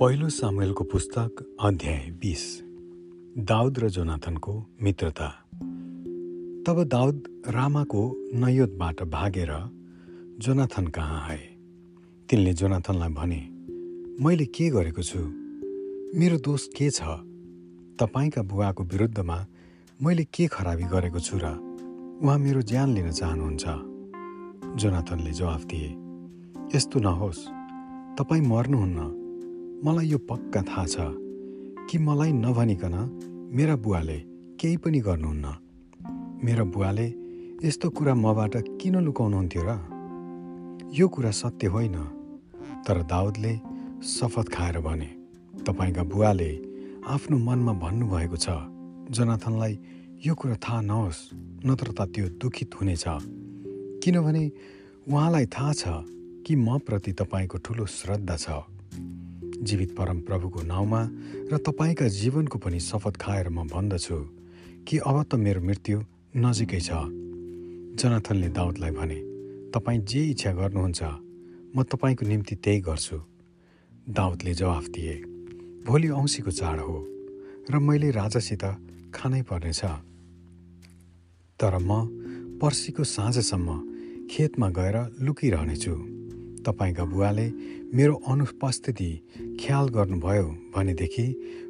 पहिलो सामुएलको पुस्तक अध्याय बिस। दाउद र जोनाथनको मित्रता। तब दाउद रामाको नयोतबाट भागेर जोनाथन कहाँ आए? तिनले जोनाथनलाई भने मैले के गरेको छु? मेरो दोष के छ? तपाईँका बुवाको विरुद्धमा मैले के खराबी गरेको छु र उहाँ मेरो ज्यान लिन चाहनुहुन्छ? जोनाथनले जवाफ दिए यस्तो नहोस्। तपाईँ मर्नुहुन्न। मलाई यो पक्का थाहा छ कि मलाई नभनिकन मेरा बुवाले केही पनि गर्नुहुन्न। मेरा बुवाले यस्तो कुरा मबाट किन लुकाउनुहुन्थ्यो र? यो कुरा सत्य होइन तर दाउदले शपथ खाएर भने तपाईँका बुवाले आफ्नो मनमा भन्नुभएको छ जनाथनलाई यो कुरा थाहा नहोस् नत्र त त्यो दुखित हुनेछ। किनभने उहाँलाई थाहा छ कि म प्रति तपाईँको ठुलो श्रद्धा छ। जीवित परम प्रभुको नाउँमा र तपाईँका जीवनको पनि शपथ खाएर म भन्दछु कि अब त मेरो मृत्यु नजिकै छ। जनाथनले दाउदलाई भने तपाईँ जे इच्छा गर्नुहुन्छ म तपाईँको निम्ति त्यही गर्छु। दाउदले जवाफ दिए भोलि औँसीको चाड हो र मैले राजासित खानै पर्नेछ। तर म पर्सिको साँझसम्म खेतमा गएर लुकिरहनेछु। तपाईँका बुवाले मेरो अनुपस्थिति ख्याल गर्नुभयो भनेदेखि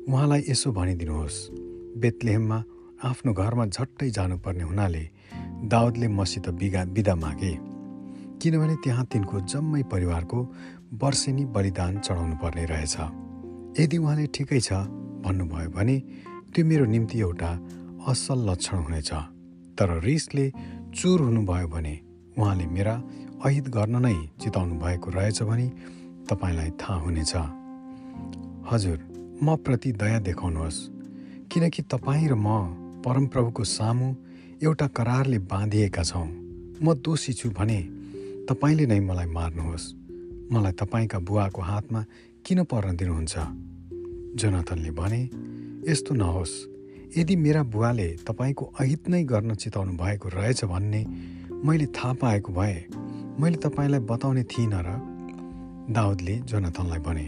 उहाँलाई यसो भनिदिनुहोस्। बेतलेहममा आफ्नो घरमा झट्टै जानुपर्ने हुनाले दाउदले मसित बिगा बिदा मागे। किनभने त्यहाँ तिनको जम्मै परिवारको वर्षेनी बलिदान चढाउनु पर्ने रहेछ। यदि उहाँले ठिकै छ भन्नुभयो भने त्यो मेरो निम्ति एउटा असल लक्षण हुनेछ। तर रिसले चुर हुनुभयो भने उहाँले मेरा अहित गर्न नै चिताउनु भएको रहेछ भने तपाईँलाई थाहा हुनेछ। हजुर म प्रति दया देखाउनुहोस्। किनकि तपाईँ र म परमप्रभुको सामु एउटा करारले बाँधिएका छौँ। म दोषी छु भने तपाईँले नै मलाई मार्नुहोस्। मलाई तपाईँका बुवाको हातमा किन पर्न दिनुहुन्छ? जोनाथनले भने यस्तो नहोस्। यदि मेरा बुवाले तपाईँको अहित नै गर्न चिताउनु भएको रहेछ भन्ने मैले थाहा पाएको भए मैले तपाईँलाई बताउने थिइनँ र दाउदले जोनाथनलाई भने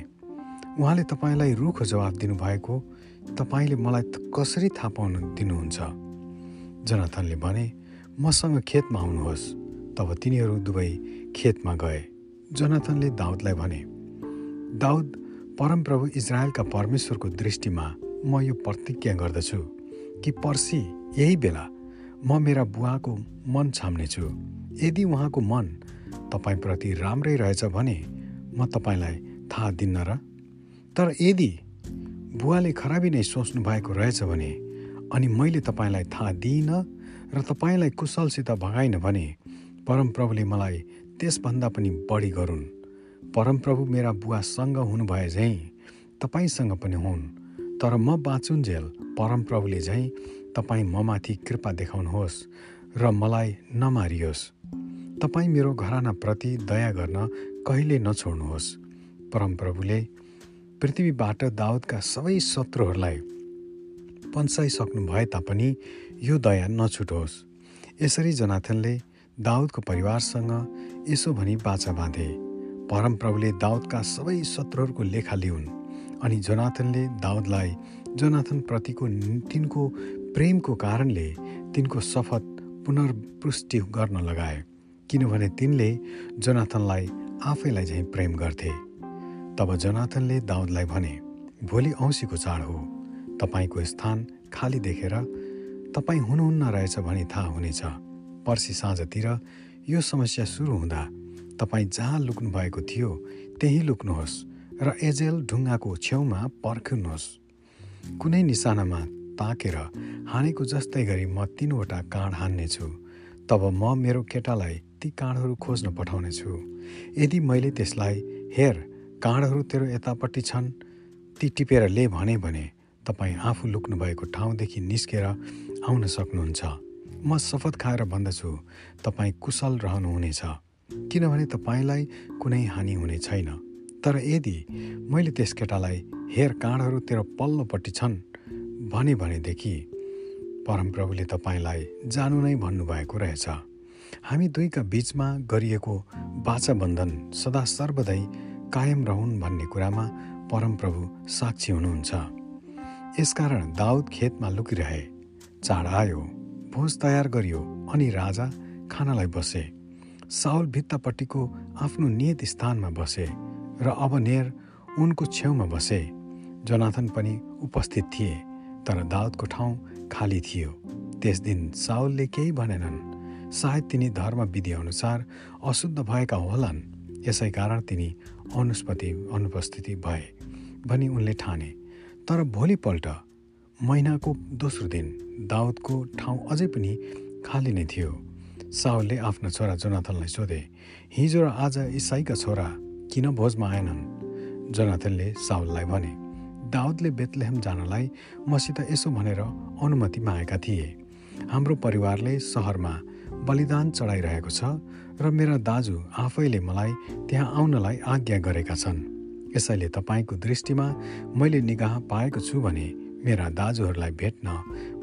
उहाँले तपाईँलाई रुखो जवाब दिनुभएको तपाईँले मलाई कसरी थाहा पाउनु दिनुहुन्छ? जोनाथनले भने मसँग खेतमा आउनुहोस् तब तिनीहरू दुवै खेतमा गए। जोनाथनले दाउदलाई भने दाउद परमप्रभु इजरायलका परमेश्वरको दृष्टिमा म यो प्रतिज्ञा गर्दछु कि पर्सि यही बेला म मेरा बुवाको मन छाम्नेछु। यदि उहाँको मन तपाईँप्रति राम्रै रहेछ भने म तपाईँलाई थाहा दिन्न र तर यदि बुवाले खराबी नै सोच्नु भएको रहेछ भने अनि मैले तपाईँलाई थाहा दिइनँ र तपाईँलाई कुशलसित भगाइन भने परमप्रभुले मलाई त्यसभन्दा पनि बढी गरून्। परमप्रभु मेरा बुवासँग हुनुभए झैँ तपाईँसँग पनि हुन्। तर म बाँचुन्जेल परमप्रभुले झैँ तपाईँ ममाथि कृपा देखाउनुहोस् र मलाई नमारियोस्। तपाईँ मेरो घरानाप्रति दया गर्न कहिले नछोड्नुहोस्। परमप्रभुले पृथ्वीबाट दाउदका सबै शत्रुहरूलाई पन्साइसक्नु भए तापनि यो दया नछुटोस्। यसरी जनाथनले दाउदको परिवारसँग यसो भनी बाचा बाँधे। परमप्रभुले दाउदका सबै शत्रुहरूको लेखा लिउन् अनि जोनाथनले दाउदलाई जोनाथनप्रतिको तिनको प्रेमको कारणले तिनको शपथ पुनर्पुष्टि गर्न लगाए। किनभने तिनले जनाथनलाई आफैलाई झैँ प्रेम गर्थे। तब जनाथनले दाउदलाई भने भोलि औँसीको चाड हो। तपाईँको स्थान खाली देखेर तपाईँ हुनुहुन्न रहेछ भनी थाहा हुनेछ। पर्सि साँझतिर यो समस्या सुरु हुँदा तपाईँ जहाँ लुक्नु भएको थियो त्यही लुक्नुहोस् र एजेल ढुङ्गाको छेउमा पर्खिनुहोस्। कुनै निशानामा ताकेर हानेको जस्तै गरी म तिनवटा काँड हान्नेछु। तब म मेरो केटालाई ती काँडहरू खोज्न पठाउनेछु। यदि मैले त्यसलाई हेर काँडहरू तेरो यतापट्टि छन् ती टिपेर ले भने भने तपाईँ आफू लुक्नु भएको ठाउँदेखि निस्केर आउन सक्नुहुन्छ। म शपथ खाएर भन्दछु तपाईँ कुशल रहनुहुनेछ। किनभने तपाईँलाई कुनै हानि हुने छैन। तर यदि मैले त्यस केटालाई हेर काँडहरू तेरो पल्लोपट्टि छन् भने भनेदेखि परमप्रभुले तपाईँलाई जानु नै भन्नुभएको रहेछ। हामी दुईका बिचमा गरिएको बाचा बन्धन सदा सर्वदै कायम रहन् भन्ने कुरामा परमप्रभु साक्षी हुनुहुन्छ। यसकारण दाउद खेतमा लुकिरहे चाड आयो भोज तयार गरियो अनि राजा खानालाई बसे। साउल भित्तापट्टिको आफ्नो नियत स्थानमा बसे र अब नेर उनको छेउमा बसे। जनाथन पनि उपस्थित थिए तर दाउदको ठाउँ खाली थियो। त्यस दिन साउलले केही भनेनन्। सायद तिनी धर्म विधि अनुसार अशुद्ध भएका होलान्। यसै कारण तिनी अनुस्पति अनुपस्थिति भए भनी उनले ठाने। तर भोलिपल्ट महिनाको दोस्रो दिन दाउदको ठाउँ अझै पनि खाली नै थियो। साउलले आफ्ना छोरा जोनाथनलाई सोधे हिजो र आज इसाईका छोरा किन भोजमा आएनन्? जोनाथनले साउललाई भने दाउदले बेतलेहम जानलाई मसित यसो भनेर अनुमति मागेका थिए। हाम्रो परिवारले सहरमा बलिदान चढाइरहेको छ र मेरा दाजु आफैले मलाई त्यहाँ आउनलाई आज्ञा गरेका छन्। यसैले तपाईँको दृष्टिमा मैले निगाह पाएको छु भने मेरा दाजुहरूलाई भेट्न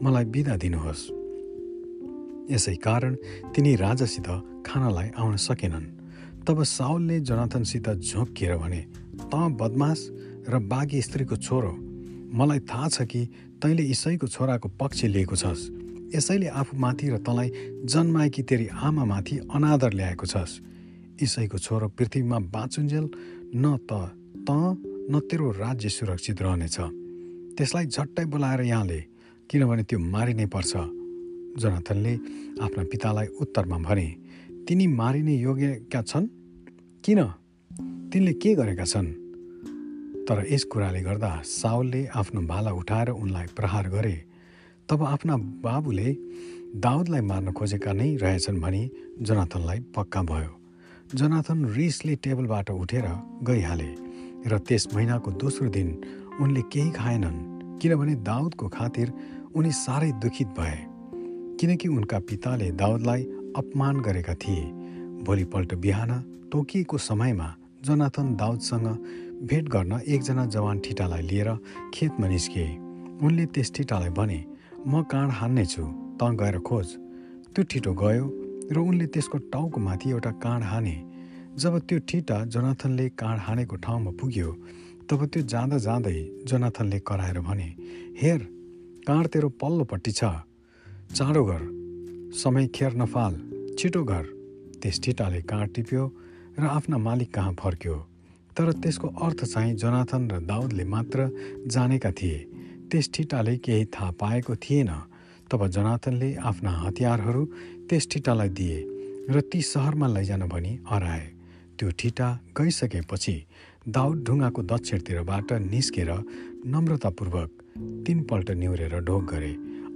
मलाई बिदा दिनुहोस्। यसै कारण तिनी राजासित खानालाई आउन सकेनन्। तब साउलले जनाथनसित झोकिएर भने त बदमास र बाघी स्त्रीको छोरो मलाई थाहा छ कि तैँले इसैको छोराको पक्ष लिएको छस्। यसैले आफूमाथि र तँलाई जन्माएकी तेरी आमामाथि अनादर ल्याएको छस्। इसैको छोरो पृथ्वीमा बाँचुन्जेल न त त न तेरो राज्य सुरक्षित रहनेछ। त्यसलाई झट्टै बोलाएर यहाँले किनभने त्यो मारिनै पर्छ। जनाथनले आफ्ना पितालाई उत्तरमा भने तिनी मारिने योग्यका छन्? किन? तिनले के गरेका छन्? तर यस कुराले गर्दा साउलले आफ्नो भाला उठाएर उनलाई प्रहार गरे। तब आफ्ना बाबुले दाउदलाई मार्न खोजेका नै रहेछन् भनी जनाथनलाई पक्का भयो। जनाथन रिसले टेबलबाट उठेर गइहाले र त्यस महिनाको दोस्रो दिन उनले केही खाएनन् किनभने दाउदको खातिर उनी साह्रै दुखित भए किनकि उनका पिताले दाउदलाई अपमान गरेका थिए। भोलिपल्ट बिहान तोकिएको समयमा जनाथन दाउदसँग भेट गर्न एकजना जवान ठिटालाई लिएर खेतमा निस्किए उनले त्यस ठिटालाई भने म काँड हान्नेछु त गएर खोज। त्यो ठिटो गयो र उनले त्यसको टाउको माथि एउटा काँड हाने। जब त्यो ठिटा जोनाथनले काँड हानेको ठाउँमा पुग्यो तब त्यो जाँदा जाँदै जोनाथनले कराएर भने हेर काँड तेरो पल्लोपट्टि छ। चाँडो गर। समय खेर नफाल छिटो घर त्यस ठिटाले काँड टिप्यो र आफ्ना मालिक कहाँ फर्क्यो। तर त्यसको अर्थ चाहिँ जोनाथन र दाउदले मात्र जानेका थिए। त्यस ठिटाले केही थाहा पाएको थिएन तब जनाथनले आफ्ना हतियारहरू त्यस ठिटालाई दिए र ती सहरमा लैजान भनी हराए। त्यो ठिटा गइसकेपछि दाउद ढुङ्गाको दक्षिणतिरबाट निस्केर नम्रतापूर्वक तिनपल्ट निहुरेर ढोक गरे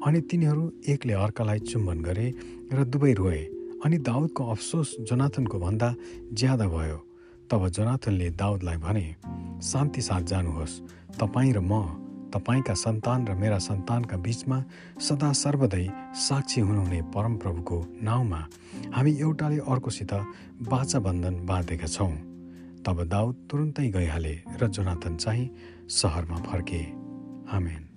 अनि तिनीहरू एकले अर्कालाई चुम्बन गरे र दुवै रोए अनि दाउदको अफसोस जोनाथनको भन्दा ज्यादा भयो। तब जोनाथनले दाउदलाई भने शान्ति साथ जानुहोस् तपाईँ र म तपाईँका सन्तान र मेरा सन्तानका बिचमा सदा सर्वदै साक्षी हुनुहुने परमप्रभुको नाउँमा हामी एउटाले अर्कोसित बाचा बन्धन बाँधेका छौँ। तब दाउद तुरुन्तै गइहाले र जोनाथन चाहिँ सहरमा फर्के। आमेन।